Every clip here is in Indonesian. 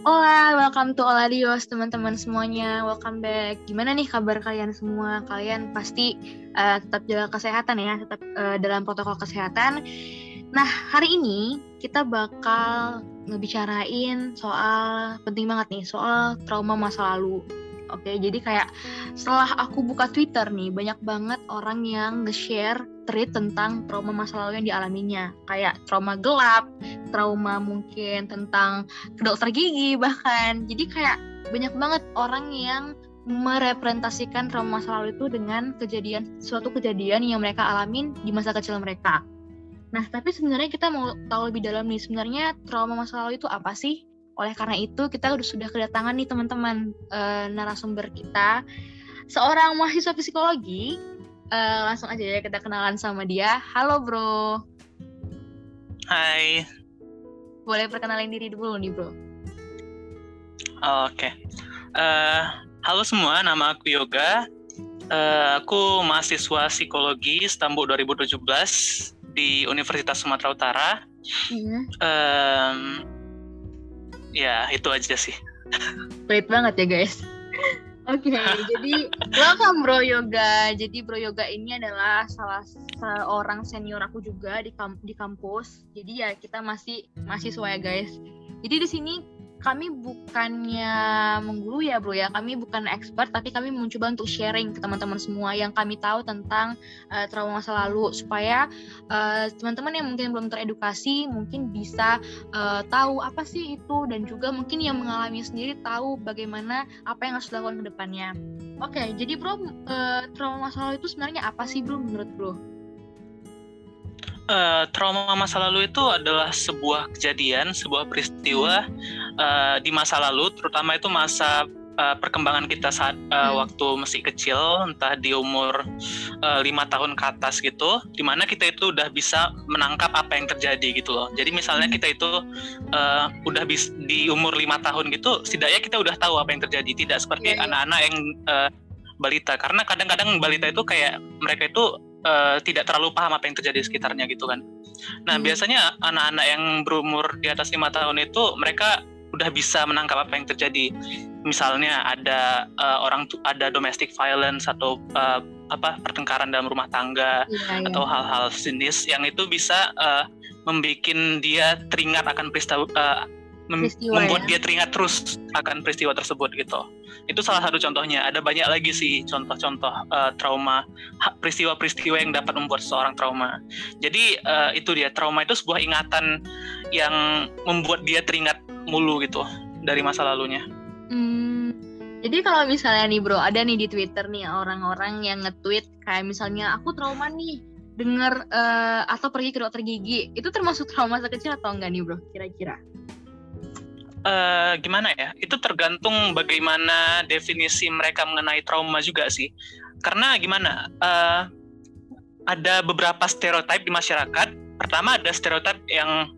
Hola, welcome to Oladios teman-teman semuanya. Welcome back. Gimana nih kabar kalian semua? Kalian pasti uh, tetap jaga kesehatan ya, tetap uh, dalam protokol kesehatan. Nah, hari ini kita bakal ngebicarain soal penting banget nih, soal trauma masa lalu. Oke, jadi kayak setelah aku buka Twitter nih, banyak banget orang yang nge-share tweet tentang trauma masa lalu yang dialaminya. Kayak trauma gelap, trauma mungkin tentang ke dokter gigi bahkan. Jadi kayak banyak banget orang yang merepresentasikan trauma masa lalu itu dengan kejadian suatu kejadian yang mereka alamin di masa kecil mereka. Nah, tapi sebenarnya kita mau tahu lebih dalam nih, sebenarnya trauma masa lalu itu apa sih? Oleh karena itu, kita sudah kedatangan nih teman-teman uh, narasumber kita, seorang mahasiswa psikologi. Uh, langsung aja ya kita kenalan sama dia. Halo bro. Hai. Boleh perkenalin diri dulu nih bro. Oke. Okay. Uh, eh, halo semua, nama aku Yoga. Uh, aku mahasiswa psikologi Stambul 2017 di Universitas Sumatera Utara. Mm. Um, ya itu aja sih Baik banget ya guys Oke, okay, jadi welcome Bro Yoga. Jadi Bro Yoga ini adalah salah seorang senior aku juga di kamp di kampus. Jadi ya kita masih mahasiswa ya guys. Jadi di sini kami bukannya mengguru ya bro ya kami bukan expert tapi kami mencoba untuk sharing ke teman-teman semua yang kami tahu tentang uh, trauma masa lalu supaya eh, teman-teman yang mungkin belum teredukasi mungkin bisa uh, tahu apa sih itu dan juga mungkin yang mengalami sendiri tahu bagaimana apa yang harus dilakukan ke depannya. Oke, okay, jadi bro uh, trauma masa lalu itu sebenarnya apa sih bro menurut bro? Uh, trauma masa lalu itu adalah sebuah kejadian, sebuah peristiwa uh, di masa lalu, terutama itu masa uh, perkembangan kita saat uh, hmm. waktu masih kecil, entah di umur lima uh, tahun ke atas gitu, di mana kita itu udah bisa menangkap apa yang terjadi gitu loh. Jadi misalnya hmm. kita itu uh, udah bis di umur lima tahun gitu, setidaknya kita udah tahu apa yang terjadi, tidak seperti iya, iya. anak-anak yeah, yeah. yang uh, balita, karena kadang-kadang balita itu kayak mereka itu uh, tidak terlalu paham apa yang terjadi di sekitarnya gitu kan. Nah hmm. biasanya anak-anak yang berumur di atas lima tahun itu mereka udah bisa menangkap apa yang terjadi. Misalnya ada uh, orang ada domestic violence atau uh, apa pertengkaran dalam rumah tangga ya, ya. atau hal-hal sinis yang itu bisa uh, membuat dia teringat akan peristiwa uh, mem peristiwa, membuat ya? dia teringat terus akan peristiwa tersebut gitu. Itu salah satu contohnya. Ada banyak lagi sih contoh-contoh uh, trauma, peristiwa-peristiwa yang dapat membuat seseorang trauma. Jadi uh, itu dia trauma itu sebuah ingatan yang membuat dia teringat mulu gitu dari masa lalunya. Hmm, jadi kalau misalnya nih bro, ada nih di Twitter nih orang-orang yang nge-tweet kayak misalnya aku trauma nih dengar uh, atau pergi ke dokter gigi, itu termasuk trauma sekecil atau enggak nih bro? Kira-kira? Uh, gimana ya? Itu tergantung bagaimana definisi mereka mengenai trauma juga sih. Karena gimana? Uh, ada beberapa stereotip di masyarakat. Pertama ada stereotip yang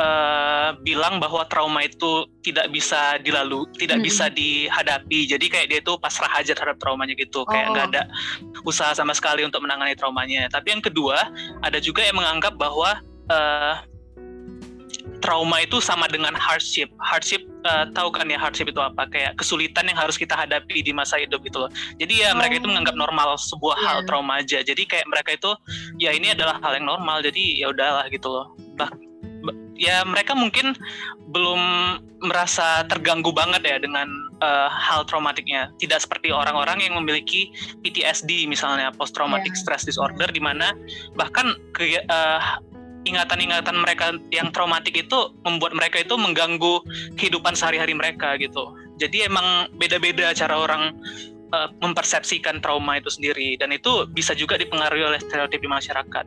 uh, bilang bahwa trauma itu tidak bisa dilalu, tidak hmm. bisa dihadapi. Jadi kayak dia itu pasrah aja terhadap traumanya gitu, kayak nggak oh. ada usaha sama sekali untuk menangani traumanya. Tapi yang kedua, ada juga yang menganggap bahwa uh, trauma itu sama dengan hardship. Hardship uh, tahu kan ya hardship itu apa? Kayak kesulitan yang harus kita hadapi di masa hidup gitu loh. Jadi ya oh. mereka itu oh. menganggap normal sebuah yeah. hal trauma aja. Jadi kayak mereka itu ya ini adalah hal yang normal. Jadi ya udahlah gitu loh. Bah, ya mereka mungkin belum merasa terganggu banget ya dengan uh, hal traumatiknya. Tidak seperti orang-orang yang memiliki PTSD misalnya post traumatic yeah. stress disorder di mana bahkan ke, uh, ingatan-ingatan mereka yang traumatik itu membuat mereka itu mengganggu kehidupan sehari-hari mereka gitu. Jadi emang beda-beda cara orang uh, mempersepsikan trauma itu sendiri dan itu bisa juga dipengaruhi oleh stereotip di masyarakat.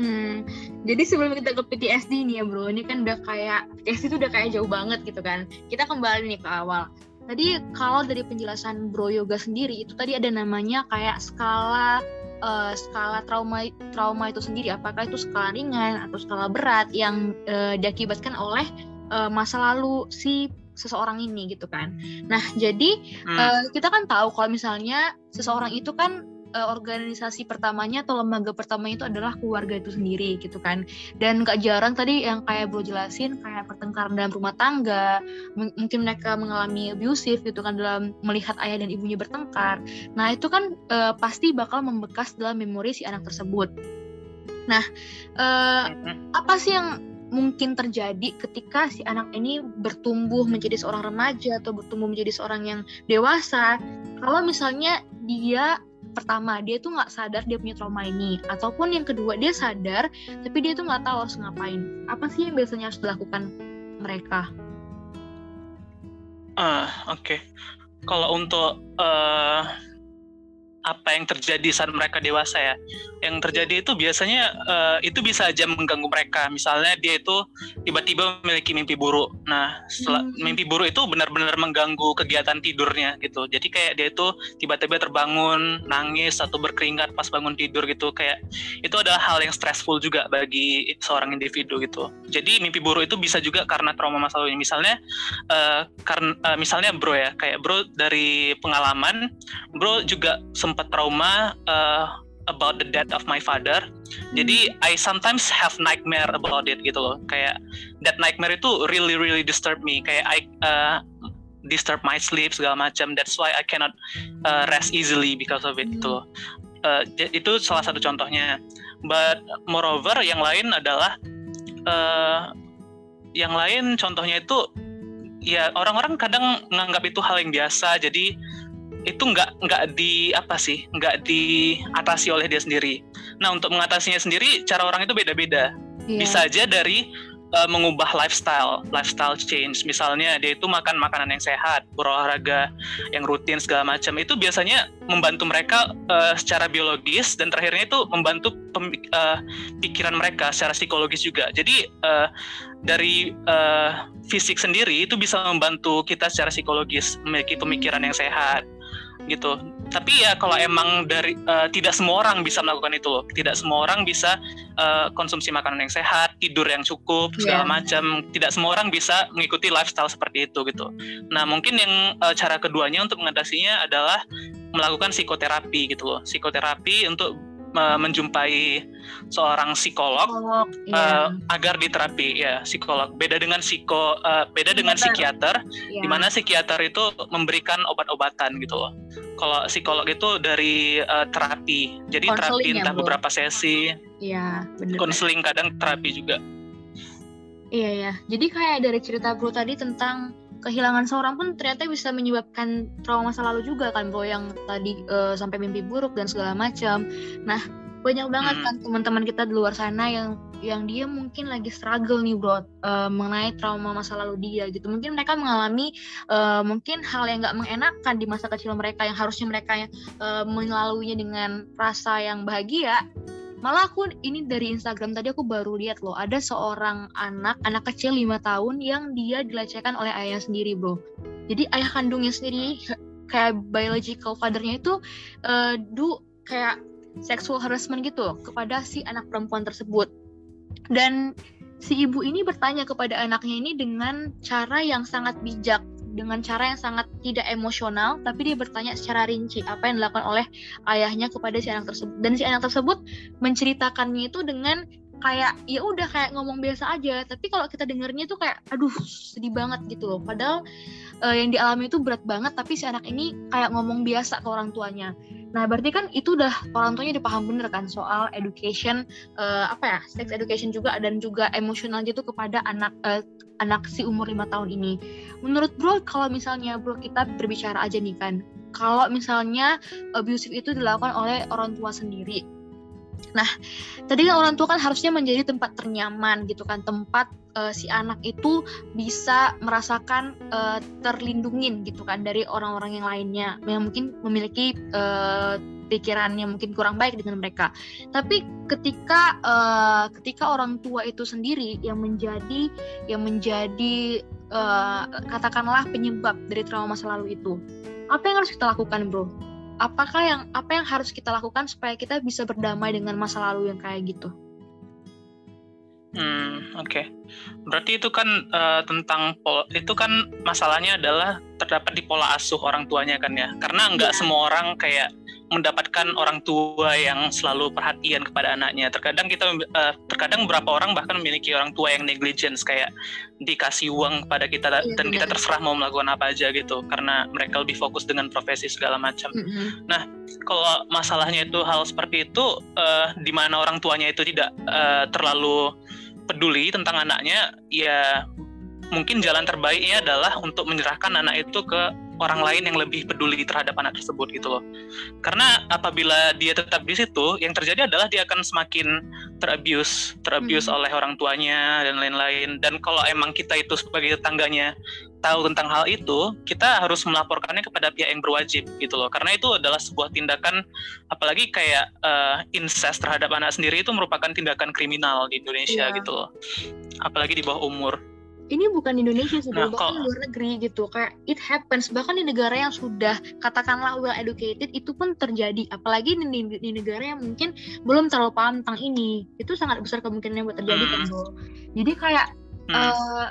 Hmm, jadi sebelum kita ke PTSD nih ya bro, ini kan udah kayak PTSD itu udah kayak jauh banget gitu kan. Kita kembali nih ke awal. Tadi kalau dari penjelasan Bro Yoga sendiri itu tadi ada namanya kayak skala uh, skala trauma trauma itu sendiri apakah itu skala ringan atau skala berat yang uh, diakibatkan oleh uh, masa lalu si seseorang ini gitu kan. Nah, jadi hmm. uh, kita kan tahu kalau misalnya seseorang itu kan uh, organisasi pertamanya atau lembaga pertama itu adalah keluarga itu sendiri gitu kan. Dan gak jarang tadi yang kayak bro jelasin kayak pertengkaran dalam rumah tangga mungkin mereka mengalami abusive gitu kan dalam melihat ayah dan ibunya bertengkar. Nah itu kan uh, pasti bakal membekas dalam memori si anak tersebut. Nah uh, apa sih yang mungkin terjadi ketika si anak ini bertumbuh menjadi seorang remaja atau bertumbuh menjadi seorang yang dewasa? Kalau misalnya dia pertama dia tuh nggak sadar dia punya trauma ini. Ataupun yang kedua dia sadar tapi dia tuh nggak tahu harus ngapain. Apa sih yang biasanya harus dilakukan mereka? Uh, oke. Okay. kalau untuk uh, apa yang terjadi saat mereka dewasa ya. Yang terjadi itu biasanya uh, itu bisa aja mengganggu mereka. Misalnya dia itu tiba-tiba memiliki mimpi buruk. Nah, setelah, hmm. mimpi buruk itu benar-benar mengganggu kegiatan tidurnya gitu. Jadi kayak dia itu tiba-tiba terbangun, nangis atau berkeringat pas bangun tidur gitu. Kayak itu adalah hal yang stressful juga bagi seorang individu gitu. Jadi mimpi buruk itu bisa juga karena trauma masa lalu. Misalnya uh, karena uh, misalnya bro ya, kayak bro dari pengalaman, bro juga sempat trauma uh, about the death of my father. Jadi I sometimes have nightmare about it gitu loh. Kayak that nightmare itu really really disturb me. Kayak I uh, disturb my sleep segala macam. That's why I cannot uh, rest easily because of it gitu loh. Uh, itu salah satu contohnya. But moreover yang lain adalah uh, yang lain contohnya itu ya orang-orang kadang menganggap itu hal yang biasa. Jadi itu nggak nggak di apa sih nggak diatasi oleh dia sendiri. Nah untuk mengatasinya sendiri cara orang itu beda-beda. Yeah. Bisa aja dari uh, mengubah lifestyle, lifestyle change. Misalnya dia itu makan makanan yang sehat, berolahraga yang rutin segala macam. Itu biasanya membantu mereka uh, secara biologis dan terakhirnya itu membantu pem, uh, pikiran mereka secara psikologis juga. Jadi uh, dari uh, fisik sendiri itu bisa membantu kita secara psikologis memiliki pemikiran yang sehat gitu. Tapi ya kalau emang dari uh, tidak semua orang bisa melakukan itu loh. Tidak semua orang bisa uh, konsumsi makanan yang sehat, tidur yang cukup, segala yeah. macam. Tidak semua orang bisa mengikuti lifestyle seperti itu gitu. Nah, mungkin yang uh, cara keduanya untuk mengatasinya adalah melakukan psikoterapi gitu loh. Psikoterapi untuk menjumpai seorang psikolog, psikolog uh, iya. agar diterapi ya psikolog. Beda dengan psiko uh, beda dengan psikiater, yeah. di mana psikiater itu memberikan obat-obatan gitu loh. Kalau psikolog itu dari uh, terapi, jadi terapi ya, entah Bu. beberapa sesi. Iya, benar. Konseling kadang terapi juga. Iya ya. Jadi kayak dari cerita Bro tadi tentang kehilangan seorang pun ternyata bisa menyebabkan trauma masa lalu juga kan bro yang tadi uh, sampai mimpi buruk dan segala macam. Nah banyak banget hmm. kan teman-teman kita di luar sana yang yang dia mungkin lagi struggle nih bro uh, mengenai trauma masa lalu dia gitu mungkin mereka mengalami uh, mungkin hal yang nggak mengenakan di masa kecil mereka yang harusnya mereka uh, melaluinya dengan rasa yang bahagia malah aku ini dari Instagram tadi aku baru lihat loh ada seorang anak anak kecil lima tahun yang dia dilecehkan oleh ayah sendiri bro. Jadi ayah kandungnya sendiri kayak biological fathernya itu uh, do kayak sexual harassment gitu kepada si anak perempuan tersebut. Dan si ibu ini bertanya kepada anaknya ini dengan cara yang sangat bijak dengan cara yang sangat tidak emosional tapi dia bertanya secara rinci apa yang dilakukan oleh ayahnya kepada si anak tersebut. Dan si anak tersebut menceritakannya itu dengan kayak ya udah kayak ngomong biasa aja tapi kalau kita dengernya tuh kayak aduh sedih banget gitu loh padahal uh, yang dialami itu berat banget tapi si anak ini kayak ngomong biasa ke orang tuanya nah berarti kan itu udah orang tuanya udah paham bener kan soal education uh, apa ya sex education juga dan juga emosional gitu kepada anak uh, anak si umur lima tahun ini. Menurut bro, kalau misalnya bro kita berbicara aja nih kan, kalau misalnya abusive itu dilakukan oleh orang tua sendiri. Nah, tadi kan orang tua kan harusnya menjadi tempat ternyaman gitu kan, tempat uh, si anak itu bisa merasakan uh, terlindungin gitu kan dari orang-orang yang lainnya yang mungkin memiliki uh, pikirannya mungkin kurang baik dengan mereka. Tapi ketika uh, ketika orang tua itu sendiri yang menjadi yang menjadi uh, katakanlah penyebab dari trauma masa lalu itu, apa yang harus kita lakukan, bro? Apakah yang apa yang harus kita lakukan supaya kita bisa berdamai dengan masa lalu yang kayak gitu? Hmm, oke. Okay. Berarti itu kan uh, tentang pol itu kan masalahnya adalah terdapat di pola asuh orang tuanya kan ya. Karena nggak yeah. semua orang kayak mendapatkan orang tua yang selalu perhatian kepada anaknya. Terkadang kita uh, terkadang beberapa orang bahkan memiliki orang tua yang negligence kayak dikasih uang kepada kita iya, dan kita terserah mau melakukan apa aja gitu karena mereka lebih fokus dengan profesi segala macam. Mm -hmm. Nah, kalau masalahnya itu hal seperti itu uh, di mana orang tuanya itu tidak uh, terlalu peduli tentang anaknya, ya mungkin jalan terbaiknya adalah untuk menyerahkan anak itu ke orang lain yang lebih peduli terhadap anak tersebut gitu loh. Karena apabila dia tetap di situ, yang terjadi adalah dia akan semakin terabuse, terabuse hmm. oleh orang tuanya dan lain-lain. Dan kalau emang kita itu sebagai tetangganya tahu tentang hal itu, kita harus melaporkannya kepada pihak yang berwajib gitu loh. Karena itu adalah sebuah tindakan, apalagi kayak uh, incest terhadap anak sendiri itu merupakan tindakan kriminal di Indonesia yeah. gitu loh. Apalagi di bawah umur ini bukan Indonesia sih, nah, bahkan di luar negeri gitu. Kayak it happens bahkan di negara yang sudah katakanlah well educated itu pun terjadi. Apalagi di, di, di negara yang mungkin belum terlalu paham tentang ini, itu sangat besar kemungkinan buat terjadi kan, hmm. kan, Jadi kayak hmm. uh,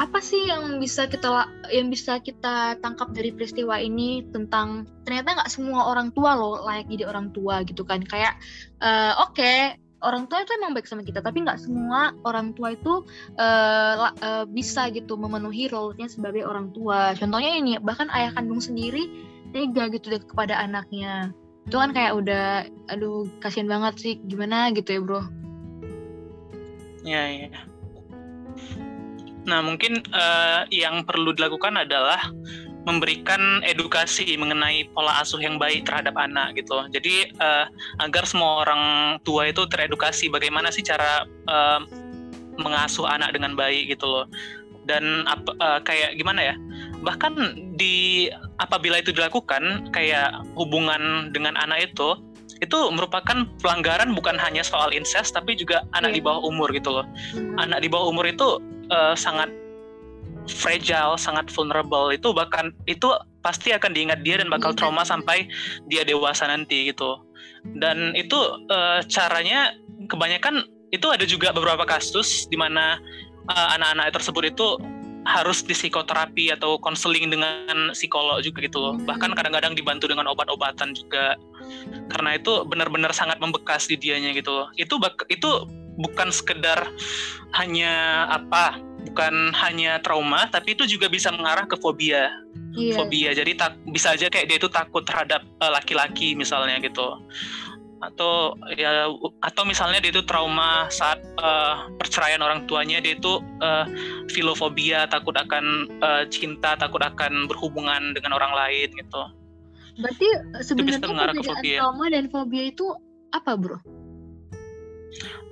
apa sih yang bisa kita yang bisa kita tangkap dari peristiwa ini tentang ternyata nggak semua orang tua loh layak jadi orang tua gitu kan kayak uh, oke okay, orang tua itu emang baik sama kita tapi nggak semua orang tua itu uh, uh, bisa gitu memenuhi role-nya sebagai orang tua. Contohnya ini bahkan ayah kandung sendiri tega gitu deh kepada anaknya. Itu kan kayak udah aduh kasihan banget sih gimana gitu ya bro? Ya ya. Nah mungkin uh, yang perlu dilakukan adalah memberikan edukasi mengenai pola asuh yang baik terhadap anak gitu. Jadi uh, agar semua orang tua itu teredukasi bagaimana sih cara uh, mengasuh anak dengan baik gitu loh. Dan uh, kayak gimana ya? Bahkan di apabila itu dilakukan kayak hubungan dengan anak itu itu merupakan pelanggaran bukan hanya soal incest tapi juga anak yeah. di bawah umur gitu loh. Anak di bawah umur itu uh, sangat fragile, sangat vulnerable itu bahkan itu pasti akan diingat dia dan bakal iya. trauma sampai dia dewasa nanti gitu. Dan itu uh, caranya kebanyakan itu ada juga beberapa kasus di mana uh, anak-anak tersebut itu harus di psikoterapi atau konseling dengan psikolog juga gitu loh. Bahkan kadang-kadang dibantu dengan obat-obatan juga. Karena itu benar-benar sangat membekas di dianya gitu loh. Itu itu bukan sekedar hanya apa bukan hanya trauma tapi itu juga bisa mengarah ke fobia. Iya. fobia. Jadi tak bisa aja kayak dia itu takut terhadap eh, laki-laki misalnya gitu. Atau ya atau misalnya dia itu trauma saat uh, perceraian orang tuanya dia itu uh, filofobia takut akan uh, cinta takut akan berhubungan dengan orang lain gitu. Berarti sebenarnya perbedaan trauma dan fobia itu apa bro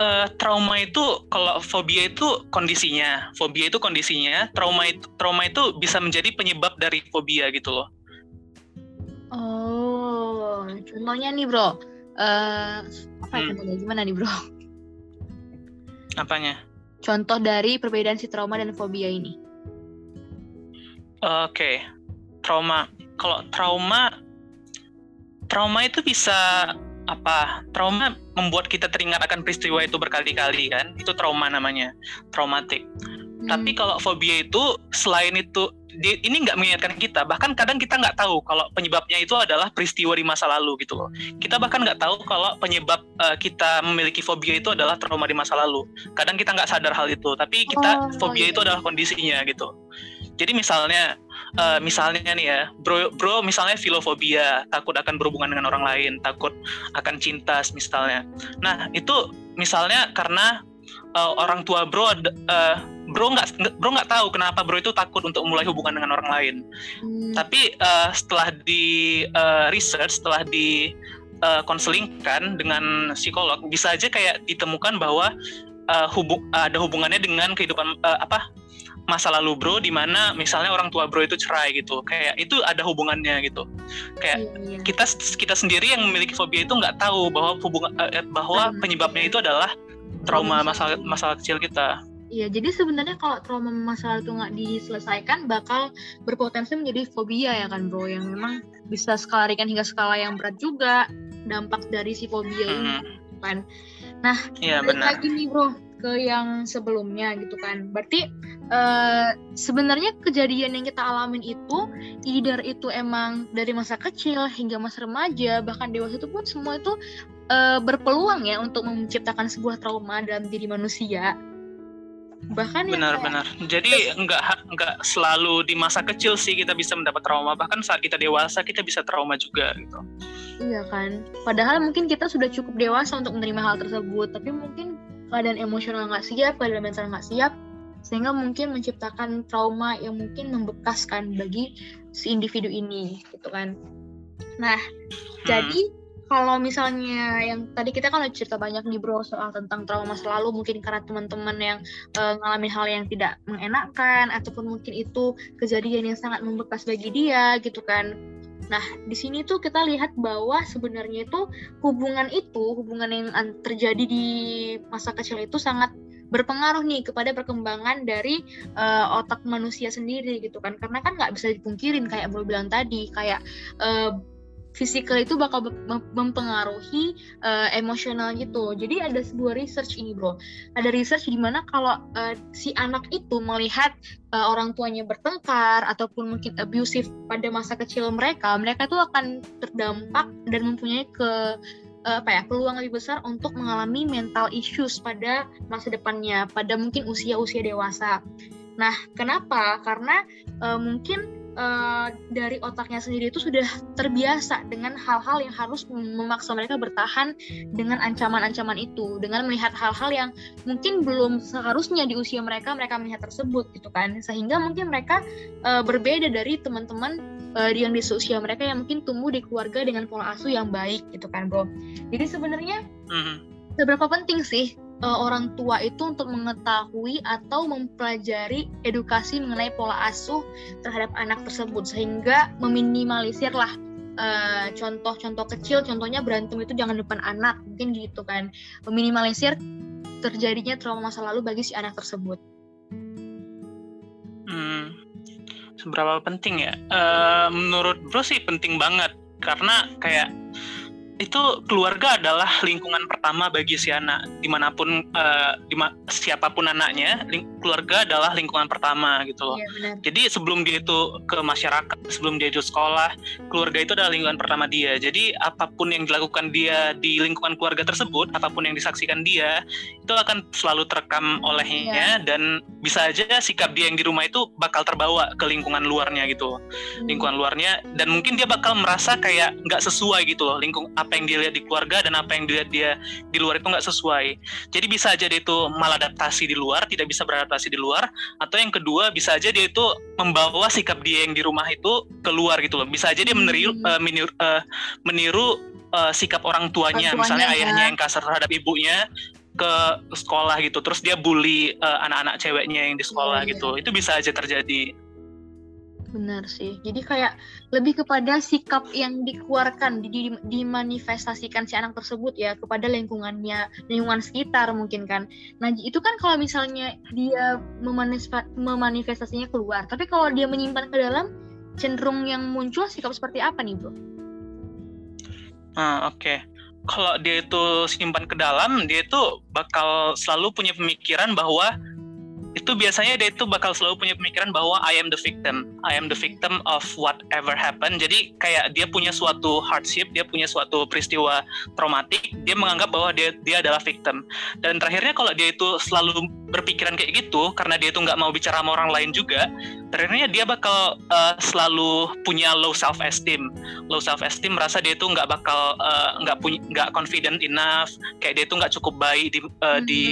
uh, trauma itu kalau fobia itu kondisinya, fobia itu kondisinya, trauma itu trauma itu bisa menjadi penyebab dari fobia gitu loh. Oh, contohnya nih bro, uh, apa ya hmm. contohnya gimana nih bro? Apanya? Contoh dari perbedaan si trauma dan fobia ini. Oke, okay. trauma. Kalau trauma, trauma itu bisa apa trauma membuat kita teringat akan peristiwa itu berkali-kali kan? Itu trauma namanya traumatik. Hmm. tapi kalau fobia itu selain itu di, ini nggak mengingatkan kita. Bahkan kadang kita nggak tahu kalau penyebabnya itu adalah peristiwa di masa lalu gitu loh. Kita bahkan nggak tahu kalau penyebab uh, kita memiliki fobia itu adalah trauma di masa lalu. Kadang kita nggak sadar hal itu tapi kita oh, fobia iya. itu adalah kondisinya gitu. Jadi misalnya uh, misalnya nih ya, bro, bro misalnya filofobia, takut akan berhubungan dengan orang lain, takut akan cinta misalnya. Nah itu misalnya karena uh, orang tua bro, uh, bro nggak bro nggak tahu kenapa bro itu takut untuk mulai hubungan dengan orang lain. Hmm. Tapi uh, setelah di uh, research, setelah di uh, konselingkan dengan psikolog, bisa aja kayak ditemukan bahwa uh, hubung ada hubungannya dengan kehidupan uh, apa masa lalu bro di mana misalnya orang tua bro itu cerai gitu kayak itu ada hubungannya gitu kayak iya, iya. kita kita sendiri yang memiliki fobia itu nggak tahu bahwa hubungan eh, bahwa hmm. penyebabnya itu adalah trauma masa masa kecil kita Iya, jadi sebenarnya kalau trauma masa itu nggak diselesaikan bakal berpotensi menjadi fobia ya kan bro, yang memang bisa skala ringan hingga skala yang berat juga dampak dari si fobia hmm. ini kan. Nah, ya, benar. lagi nih bro ke yang sebelumnya gitu kan. Berarti uh, sebenarnya kejadian yang kita alamin itu either itu emang dari masa kecil hingga masa remaja bahkan dewasa itu pun semua itu uh, berpeluang ya untuk menciptakan sebuah trauma dalam diri manusia. Bahkan benar-benar jadi nggak nggak selalu di masa kecil sih kita bisa mendapat trauma. Bahkan saat kita dewasa kita bisa trauma juga gitu. Iya kan? Padahal mungkin kita sudah cukup dewasa untuk menerima hal tersebut tapi mungkin keadaan emosional nggak siap keadaan mental nggak siap sehingga mungkin menciptakan trauma yang mungkin membekaskan bagi si individu ini gitu kan nah hmm. jadi kalau misalnya yang tadi kita kan udah cerita banyak nih bro soal tentang trauma masa lalu mungkin karena teman-teman yang uh, ngalamin hal yang tidak mengenakan ataupun mungkin itu kejadian yang sangat membekas bagi dia gitu kan Nah, di sini tuh kita lihat bahwa sebenarnya itu hubungan itu, hubungan yang terjadi di masa kecil itu sangat berpengaruh nih kepada perkembangan dari uh, otak manusia sendiri gitu kan. Karena kan nggak bisa dipungkirin kayak bro bilang tadi kayak uh, fisikal itu bakal mempengaruhi uh, emosional gitu. Jadi ada sebuah research ini bro. Ada research di mana kalau uh, si anak itu melihat uh, orang tuanya bertengkar ataupun mungkin abusive pada masa kecil mereka, mereka itu akan terdampak dan mempunyai ke apa ya peluang lebih besar untuk mengalami mental issues pada masa depannya pada mungkin usia-usia dewasa. Nah, kenapa? Karena uh, mungkin uh, dari otaknya sendiri itu sudah terbiasa dengan hal-hal yang harus memaksa mereka bertahan dengan ancaman-ancaman itu, dengan melihat hal-hal yang mungkin belum seharusnya di usia mereka mereka melihat tersebut gitu kan, sehingga mungkin mereka uh, berbeda dari teman-teman uh, yang di usia mereka yang mungkin tumbuh di keluarga dengan pola asuh yang baik gitu kan bro. Jadi sebenarnya mm-hmm. seberapa penting sih uh, orang tua itu untuk mengetahui atau mempelajari edukasi mengenai pola asuh terhadap anak tersebut sehingga meminimalisir lah uh, contoh-contoh kecil contohnya berantem itu jangan depan anak mungkin gitu kan meminimalisir terjadinya trauma masa lalu bagi si anak tersebut. Hmm, seberapa penting ya? Uh, menurut bro sih penting banget karena kayak itu keluarga adalah lingkungan pertama bagi si anak di mana pun uh, dima, siapa pun anaknya ling, keluarga adalah lingkungan pertama gitu loh. Ya, jadi sebelum dia itu ke masyarakat sebelum dia itu sekolah keluarga itu adalah lingkungan pertama dia. Jadi apa pun yang dilakukan dia di lingkungan keluarga tersebut apa pun yang disaksikan dia itu akan selalu terekam olehnya ya. dan bisa aja sikap dia yang di rumah itu bakal terbawa ke lingkungan luarnya gitu hmm. lingkungan luarnya dan mungkin dia bakal merasa kayak nggak sesuai gitu loh lingkung apa yang dilihat di keluarga dan apa yang dilihat dia di luar itu nggak sesuai. Jadi bisa aja dia itu maladaptasi di luar, tidak bisa beradaptasi di luar, atau yang kedua bisa aja dia itu membawa sikap dia yang di rumah itu keluar gitu loh. Bisa aja dia meniru hmm. uh, meniru, uh, meniru uh, sikap orang tuanya, orang misalnya ya. ayahnya yang kasar terhadap ibunya ke sekolah gitu, terus dia bully anak-anak uh, ceweknya yang di sekolah yeah, gitu. Itu bisa aja terjadi. Benar sih. Jadi kayak lebih kepada sikap yang dikeluarkan, di, dimanifestasikan si anak tersebut ya kepada lingkungannya, lingkungan sekitar mungkin kan. Nah itu kan kalau misalnya dia memanifestasinya keluar, tapi kalau dia menyimpan ke dalam, cenderung yang muncul sikap seperti apa nih bro? Ah oke. Okay. Kalau dia itu simpan ke dalam, dia itu bakal selalu punya pemikiran bahwa itu biasanya dia itu bakal selalu punya pemikiran bahwa I am the victim, I am the victim of whatever happened. Jadi kayak dia punya suatu hardship, dia punya suatu peristiwa traumatik, dia menganggap bahwa dia dia adalah victim. Dan terakhirnya kalau dia itu selalu berpikiran kayak gitu, karena dia itu nggak mau bicara sama orang lain juga, terakhirnya dia bakal uh, selalu punya low self esteem, low self esteem merasa dia itu nggak bakal uh, nggak uh, punya nggak confident enough, kayak dia itu nggak cukup baik di uh, di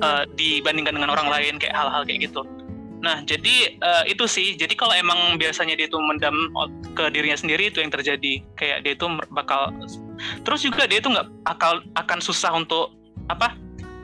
uh, dibandingkan dengan orang lain kayak hal-hal kayak gitu. Nah, jadi uh, itu sih. Jadi kalau emang biasanya dia itu mendam ke dirinya sendiri itu yang terjadi. Kayak dia itu bakal terus juga dia itu nggak akal akan susah untuk apa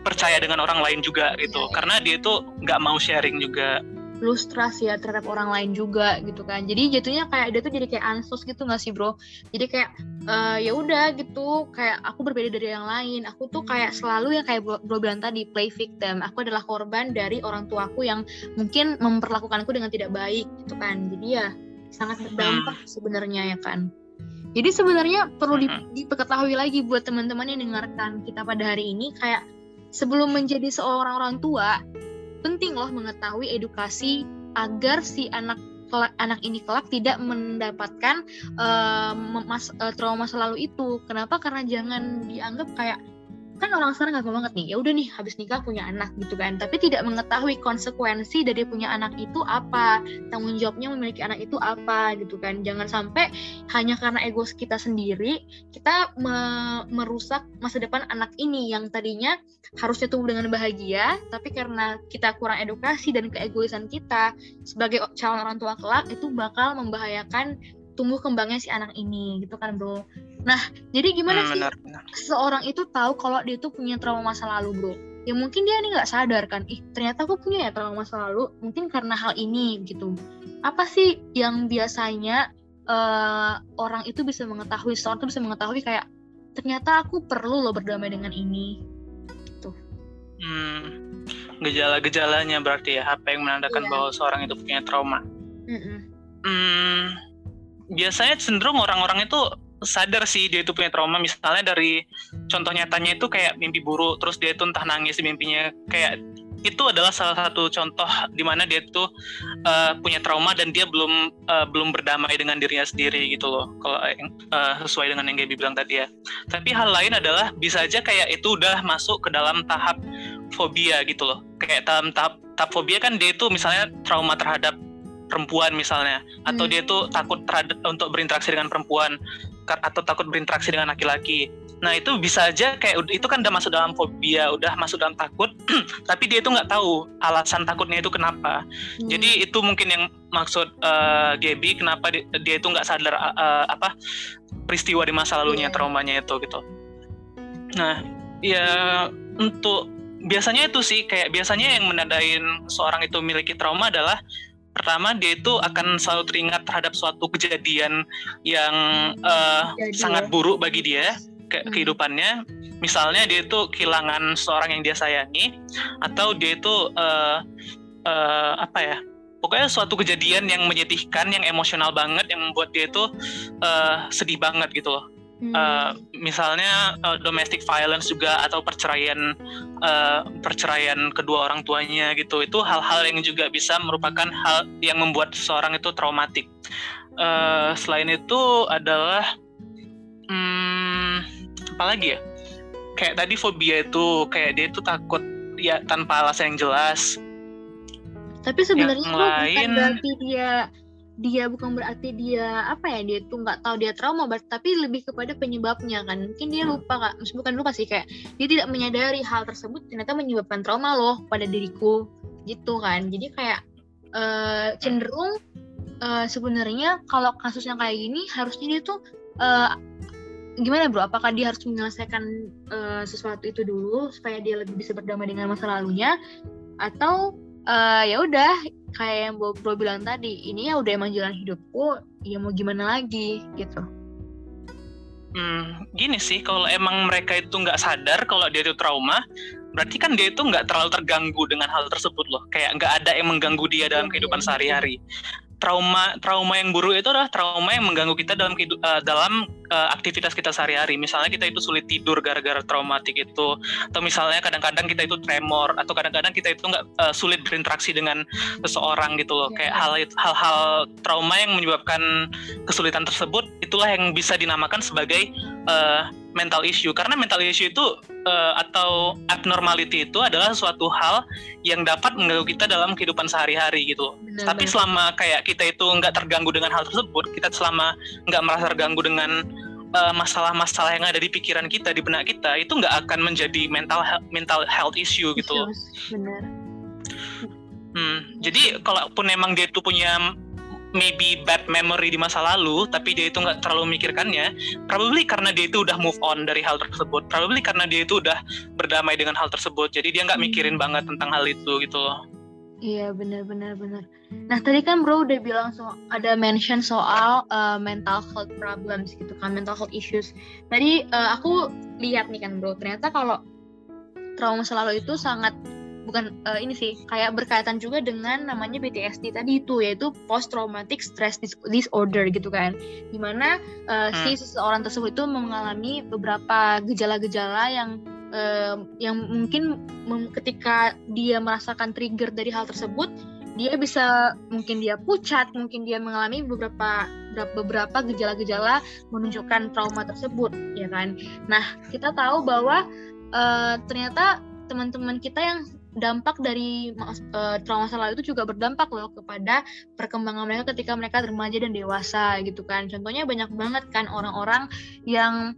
percaya dengan orang lain juga gitu. Karena dia itu nggak mau sharing juga lustras ya terhadap orang lain juga gitu kan. Jadi jatuhnya kayak dia tuh jadi kayak ansos gitu gak sih bro? Jadi kayak uh, ya udah gitu kayak aku berbeda dari yang lain. Aku tuh kayak selalu yang kayak bro, bro bilang tadi play victim. Aku adalah korban dari orang tuaku yang mungkin memperlakukanku dengan tidak baik gitu kan. Jadi ya sangat berdampak hmm. sebenarnya ya kan. Jadi sebenarnya perlu hmm. diketahui lagi buat teman-teman yang dengarkan kita pada hari ini kayak sebelum menjadi seorang orang tua penting loh mengetahui edukasi agar si anak anak ini kelak tidak mendapatkan uh, mas, uh, trauma masa lalu itu. Kenapa? Karena jangan dianggap kayak kan orang sekarang nggak banget nih ya udah nih habis nikah punya anak gitu kan. Tapi tidak mengetahui konsekuensi dari punya anak itu apa tanggung jawabnya memiliki anak itu apa gitu kan. Jangan sampai hanya karena ego kita sendiri kita me merusak masa depan anak ini yang tadinya harusnya tumbuh dengan bahagia tapi karena kita kurang edukasi dan keegoisan kita sebagai calon orang tua kelak itu bakal membahayakan tumbuh kembangnya si anak ini gitu kan bro nah jadi gimana hmm, sih benar, benar. seorang itu tahu kalau dia tuh punya trauma masa lalu bro ya mungkin dia ini nggak sadar kan ih ternyata aku punya ya trauma masa lalu mungkin karena hal ini gitu apa sih yang biasanya uh, orang itu bisa mengetahui seorang itu bisa mengetahui kayak ternyata aku perlu loh berdamai dengan ini gitu hmm, gejala-gejalanya berarti ya apa yang menandakan iya. bahwa seorang itu punya trauma mm -mm. Hmm, biasanya cenderung orang-orang itu sadar sih dia itu punya trauma. Misalnya dari contoh nyatanya itu kayak mimpi buruk terus dia itu entah nangis di mimpinya. Kayak itu adalah salah satu contoh di mana dia itu uh, punya trauma dan dia belum uh, belum berdamai dengan dirinya sendiri gitu loh. Kalau uh, sesuai dengan yang Gaby bilang tadi ya. Tapi hal lain adalah bisa aja kayak itu udah masuk ke dalam tahap fobia gitu loh. Kayak dalam tahap tahap fobia kan dia itu misalnya trauma terhadap perempuan misalnya atau hmm. dia tuh takut terhadap untuk berinteraksi dengan perempuan atau takut berinteraksi dengan laki-laki. Nah itu bisa aja kayak itu kan udah masuk dalam fobia, udah masuk dalam takut, tapi dia itu nggak tahu alasan takutnya itu kenapa. Hmm. Jadi itu mungkin yang maksud uh, Gaby kenapa dia, dia itu nggak sadar uh, apa peristiwa di masa lalunya, yeah. traumanya itu gitu. Nah ya untuk biasanya itu sih kayak biasanya yang menandain seorang itu memiliki trauma adalah pertama dia itu akan selalu teringat terhadap suatu kejadian yang uh, sangat buruk bagi dia ke hmm. kehidupannya. Misalnya dia itu kehilangan seorang yang dia sayangi atau dia itu uh, uh, apa ya pokoknya suatu kejadian yang menyedihkan yang emosional banget yang membuat dia itu uh, sedih banget gitu loh Uh, misalnya uh, domestic violence juga atau perceraian uh, perceraian kedua orang tuanya gitu. Itu hal-hal yang juga bisa merupakan hal yang membuat seseorang itu traumatik. Uh, selain itu adalah hmm, apa lagi ya? Kayak tadi fobia itu kayak dia itu takut ya tanpa alasan yang jelas. Tapi sebenarnya itu bukan berarti dia dia bukan berarti dia apa ya dia tuh nggak tahu dia trauma tapi lebih kepada penyebabnya kan. Mungkin dia hmm. lupa kak. Bukan lupa sih kayak dia tidak menyadari hal tersebut ternyata menyebabkan trauma loh pada diriku. Gitu kan. Jadi kayak uh, cenderung uh, sebenarnya kalau kasusnya kayak gini harusnya dia tuh uh, gimana bro? Apakah dia harus menyelesaikan uh, sesuatu itu dulu supaya dia lebih bisa berdamai dengan masa lalunya? Atau uh, ya udah kayak yang bro, bro bilang tadi ini ya udah emang jalan hidupku ya mau gimana lagi gitu Hmm, gini sih, kalau emang mereka itu nggak sadar kalau dia itu trauma, berarti kan dia itu nggak terlalu terganggu dengan hal tersebut loh. Kayak nggak ada yang mengganggu dia dalam iya, kehidupan iya. sehari-hari trauma trauma yang buruk itu adalah trauma yang mengganggu kita dalam uh, dalam uh, aktivitas kita sehari-hari. Misalnya kita itu sulit tidur gara-gara traumatik itu, atau misalnya kadang-kadang kita itu tremor, atau kadang-kadang kita itu nggak uh, sulit berinteraksi dengan seseorang gitu loh. Kayak hal hal-hal trauma yang menyebabkan kesulitan tersebut, itulah yang bisa dinamakan sebagai uh, mental issue. Karena mental issue itu uh, atau abnormality itu adalah suatu hal yang dapat mengganggu kita dalam kehidupan sehari-hari gitu. Benar, Tapi selama kayak kita itu nggak terganggu dengan hal tersebut, kita selama nggak merasa terganggu dengan eh, masalah-masalah uh, yang ada di pikiran kita, di benak kita, itu nggak akan menjadi mental mental health issue gitu. Benar. Hmm, jadi kalaupun memang dia itu punya maybe bad memory di masa lalu tapi dia itu nggak terlalu memikirkannya probably karena dia itu udah move on dari hal tersebut probably karena dia itu udah berdamai dengan hal tersebut jadi dia nggak mikirin banget tentang hal itu gitu loh Iya benar benar benar. Nah tadi kan bro udah bilang so ada mention soal uh, mental health problems gitu kan mental health issues. Tadi uh, aku lihat nih kan bro ternyata kalau trauma selalu itu sangat bukan uh, ini sih kayak berkaitan juga dengan namanya PTSD tadi itu yaitu post traumatic stress disorder gitu kan di mana uh, hmm. si seseorang tersebut itu mengalami beberapa gejala-gejala yang uh, yang mungkin ketika dia merasakan trigger dari hal tersebut dia bisa mungkin dia pucat, mungkin dia mengalami beberapa beberapa gejala-gejala menunjukkan trauma tersebut, ya kan? Nah, kita tahu bahwa uh, ternyata teman-teman kita yang dampak dari uh, trauma masa lalu itu juga berdampak loh kepada perkembangan mereka ketika mereka remaja dan dewasa gitu kan. Contohnya banyak banget kan orang-orang yang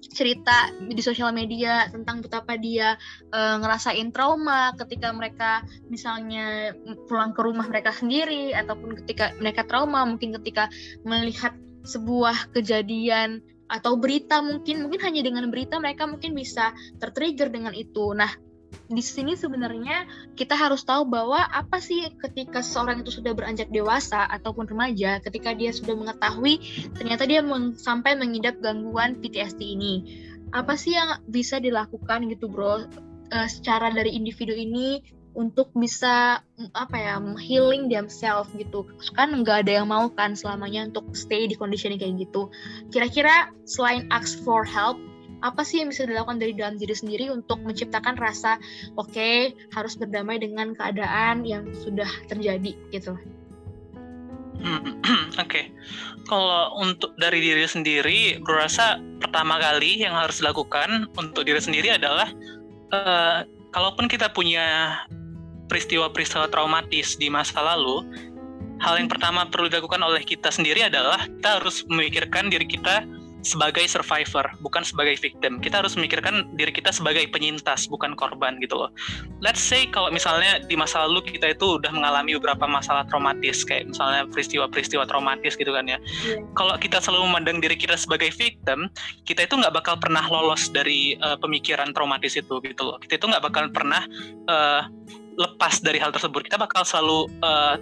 cerita di sosial media tentang betapa dia uh, ngerasain trauma ketika mereka misalnya pulang ke rumah mereka sendiri ataupun ketika mereka trauma mungkin ketika melihat sebuah kejadian atau berita mungkin mungkin hanya dengan berita mereka mungkin bisa tertrigger dengan itu. Nah, di sini sebenarnya kita harus tahu bahwa apa sih ketika seorang itu sudah beranjak dewasa ataupun remaja, ketika dia sudah mengetahui ternyata dia meng sampai mengidap gangguan PTSD ini. Apa sih yang bisa dilakukan gitu, Bro? Uh, secara dari individu ini untuk bisa apa ya healing themselves gitu kan nggak ada yang mau kan selamanya untuk stay di kondisi kayak gitu kira-kira selain ask for help apa sih yang bisa dilakukan dari dalam diri sendiri untuk menciptakan rasa oke okay, harus berdamai dengan keadaan yang sudah terjadi gitu. Hmm, oke, okay. kalau untuk dari diri sendiri, gue rasa pertama kali yang harus dilakukan untuk diri sendiri adalah uh, kalaupun kita punya peristiwa-peristiwa traumatis di masa lalu, hal yang pertama perlu dilakukan oleh kita sendiri adalah kita harus memikirkan diri kita sebagai survivor, bukan sebagai victim. Kita harus memikirkan diri kita sebagai penyintas, bukan korban gitu loh. Let's say kalau misalnya di masa lalu kita itu udah mengalami beberapa masalah traumatis, kayak misalnya peristiwa-peristiwa traumatis gitu kan ya. Yeah. Kalau kita selalu memandang diri kita sebagai victim, kita itu nggak bakal pernah lolos dari uh, pemikiran traumatis itu gitu loh. Kita itu nggak bakal pernah uh, lepas dari hal tersebut. Kita bakal selalu uh,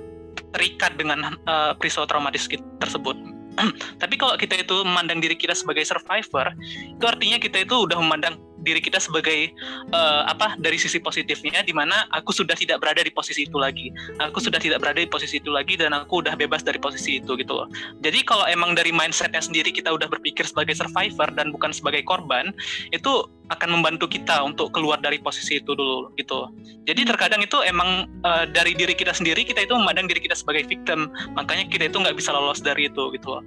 terikat dengan uh, peristiwa traumatis tersebut Tapi kalau kita itu memandang diri kita sebagai survivor, itu artinya kita itu udah memandang diri kita sebagai uh, apa dari sisi positifnya di mana aku sudah tidak berada di posisi itu lagi. Aku sudah tidak berada di posisi itu lagi dan aku udah bebas dari posisi itu gitu loh. Jadi kalau emang dari mindsetnya sendiri kita udah berpikir sebagai survivor dan bukan sebagai korban, itu akan membantu kita untuk keluar dari posisi itu dulu gitu. Jadi terkadang itu emang uh, dari diri kita sendiri kita itu memandang diri kita sebagai victim, makanya kita itu nggak bisa lolos dari itu gitu loh.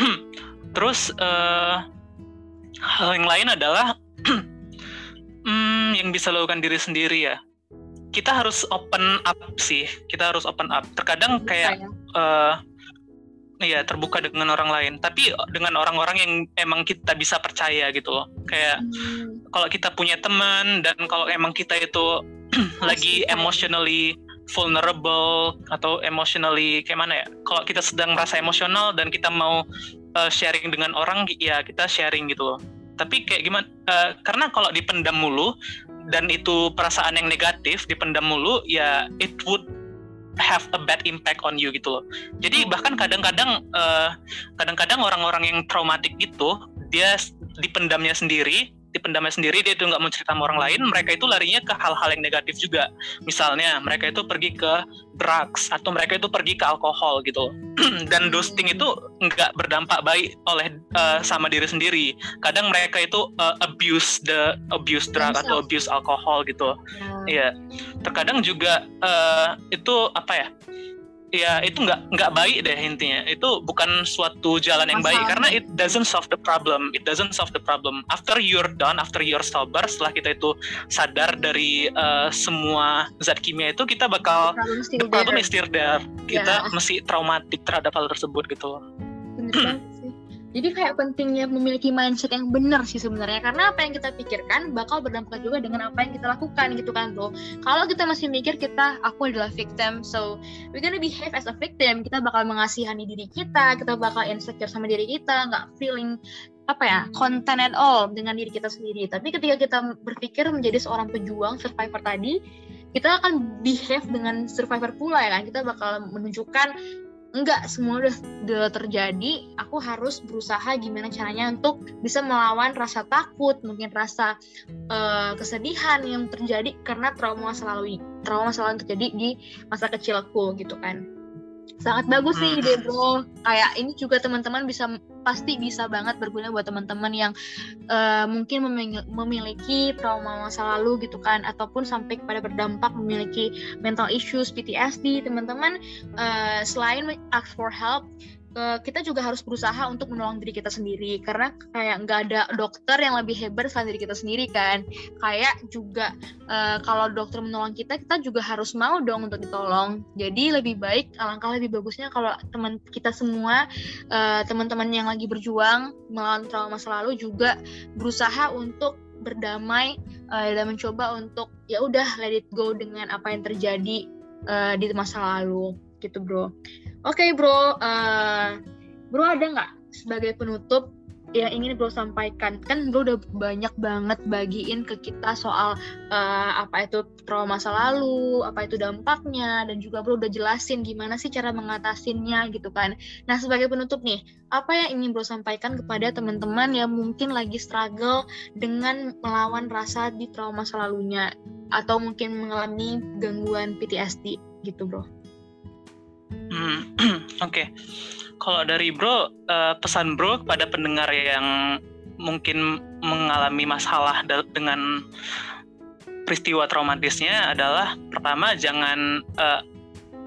Terus uh, hal yang lain adalah hmm, yang bisa lakukan diri sendiri ya. Kita harus open up sih. Kita harus open up. Terkadang kayak uh, ya terbuka dengan orang lain. Tapi dengan orang-orang yang emang kita bisa percaya gitu loh. Kayak hmm. kalau kita punya teman dan kalau emang kita itu lagi emotionally vulnerable atau emotionally kayak mana ya? Kalau kita sedang merasa emosional dan kita mau uh, sharing dengan orang, ya kita sharing gitu loh tapi kayak gimana uh, karena kalau dipendam mulu dan itu perasaan yang negatif dipendam mulu ya it would have a bad impact on you gitu loh. Jadi bahkan kadang-kadang uh, kadang-kadang orang-orang yang traumatik itu dia dipendamnya sendiri dipendamnya sendiri dia itu nggak mau cerita sama orang lain mereka itu larinya ke hal-hal yang negatif juga. Misalnya mereka itu pergi ke drugs atau mereka itu pergi ke alkohol gitu dan dosing itu nggak berdampak baik oleh uh, sama diri sendiri. Kadang mereka itu uh, abuse the abuse drug atau abuse alkohol gitu. Ya yeah. terkadang juga uh, itu apa ya ya itu nggak nggak baik deh intinya. Itu bukan suatu jalan yang baik. Karena it doesn't solve the problem. It doesn't solve the problem. After you're done after you're sober setelah kita itu sadar dari uh, semua zat kimia itu kita bakal the problem is still there. kita yeah. masih traumatik terhadap hal tersebut gitu jadi kayak pentingnya memiliki mindset yang benar sih sebenarnya karena apa yang kita pikirkan bakal berdampak juga dengan apa yang kita lakukan gitu kan bro. Kalau kita masih mikir kita aku adalah victim, so we gonna behave as a victim. Kita bakal mengasihani diri kita, kita bakal insecure sama diri kita, nggak feeling apa ya content at all dengan diri kita sendiri. Tapi ketika kita berpikir menjadi seorang pejuang survivor tadi, kita akan behave dengan survivor pula ya kan. Kita bakal menunjukkan enggak semua udah, udah terjadi. Aku harus berusaha gimana caranya untuk bisa melawan rasa takut mungkin rasa uh, kesedihan yang terjadi karena trauma selalu trauma selalu terjadi di masa kecilku gitu kan. Sangat bagus sih ide bro kayak ini juga teman-teman bisa pasti bisa banget berguna buat teman-teman yang uh, mungkin memiliki trauma masa lalu gitu kan ataupun sampai kepada berdampak memiliki mental issues PTSD teman-teman uh, selain ask for help kita juga harus berusaha untuk menolong diri kita sendiri. Karena kayak nggak ada dokter yang lebih hebat selain diri kita sendiri kan? Kayak juga uh, kalau dokter menolong kita kita juga harus mau dong untuk ditolong. Jadi lebih baik alangkah lebih bagusnya kalau teman kita semua uh, teman-teman yang lagi berjuang melawan trauma masa lalu juga berusaha untuk berdamai uh, dan mencoba untuk ya udah let it go dengan apa yang terjadi uh, di masa lalu. Gitu bro Oke okay, bro, uh, bro ada nggak sebagai penutup yang ingin bro sampaikan? Kan bro udah banyak banget bagiin ke kita soal uh, apa itu trauma masa lalu, apa itu dampaknya, dan juga bro udah jelasin gimana sih cara mengatasinya gitu kan. Nah sebagai penutup nih, apa yang ingin bro sampaikan kepada teman-teman yang mungkin lagi struggle dengan melawan rasa di trauma masa lalunya, atau mungkin mengalami gangguan PTSD gitu bro? Hmm, Oke, okay. kalau dari Bro, uh, pesan Bro kepada pendengar yang mungkin mengalami masalah dengan peristiwa traumatisnya adalah pertama jangan uh,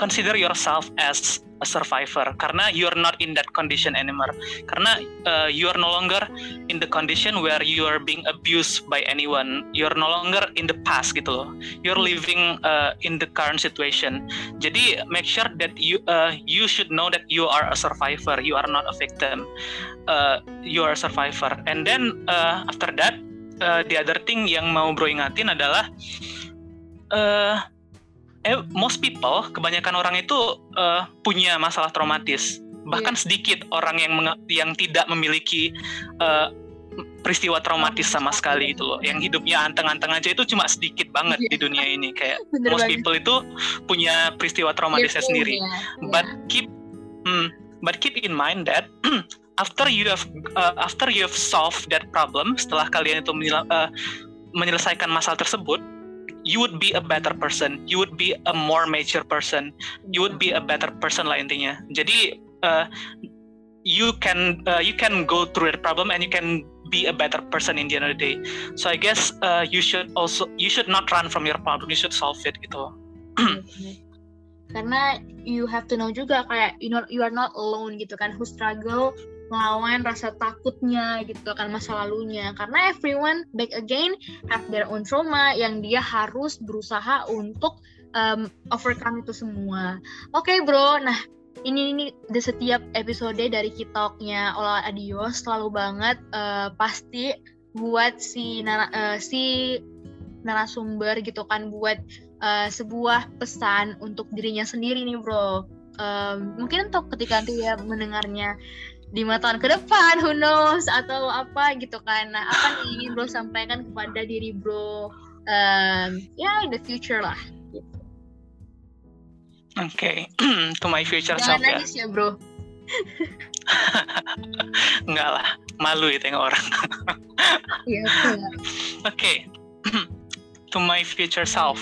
consider yourself as a survivor. Karena you're not in that condition anymore. Karena uh, you are no longer in the condition where you are being abused by anyone. You're no longer in the past gitu loh. You're living uh, in the current situation. Jadi make sure that you uh, you should know that you are a survivor. You are not a victim. Uh, you are a survivor. And then uh, after that uh, the other thing yang mau bro ingatin adalah uh, eh, most people, kebanyakan orang itu uh, punya masalah traumatis. Bahkan yeah. sedikit orang yang yang tidak memiliki uh, peristiwa traumatis sama sekali itu loh. Yang hidupnya anteng-anteng aja itu cuma sedikit banget yeah. di dunia ini. Kayak Bener most banget. people itu punya peristiwa traumatisnya yeah, sendiri. Yeah. But keep hmm, but keep in mind that after you have uh, after you have solved that problem, setelah kalian itu uh, menyelesaikan masalah tersebut, you would be a better person, you would be a more mature person, you would be a better person lah intinya. Jadi uh, you can uh, you can go through that problem and you can be a better person in the end of the day. So I guess uh, you should also you should not run from your problem, you should solve it gitu. Karena you have to know juga kayak you know you are not alone gitu kan who struggle melawan rasa takutnya gitu kan masa lalunya karena everyone back again have their own trauma yang dia harus berusaha untuk um, overcome itu semua. Oke okay, bro, nah ini ini di setiap episode dari Kitoknya Olah Adios selalu banget uh, pasti buat si nara, uh, si narasumber gitu kan buat uh, sebuah pesan untuk dirinya sendiri nih bro. Um, mungkin untuk ketika nanti ya mendengarnya lima tahun ke depan who knows atau apa gitu kan nah apa nih ingin bro sampaikan kepada diri bro um, ya yeah, in the future lah gitu. oke okay. to my future Jangan self ya. nangis ya, ya bro enggak lah malu itu yang orang iya oke okay. to my future self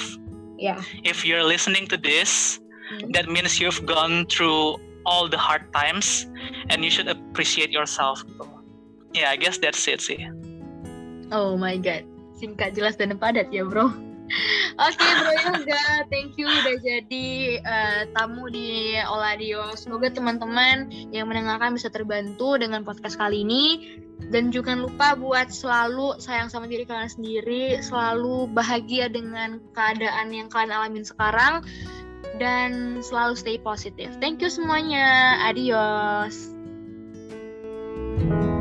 yeah if you're listening to this hmm. that means you've gone through all the hard times and you should appreciate yourself. Ya, yeah, I guess that's it sih. Oh my god, singkat jelas dan padat ya bro. Oke okay, Bro Yoga, thank you udah jadi uh, tamu di Oladio. Semoga teman-teman yang mendengarkan bisa terbantu dengan podcast kali ini. Dan jangan lupa buat selalu sayang sama diri kalian sendiri, selalu bahagia dengan keadaan yang kalian alamin sekarang dan selalu stay positif. Thank you semuanya. Adios. thank you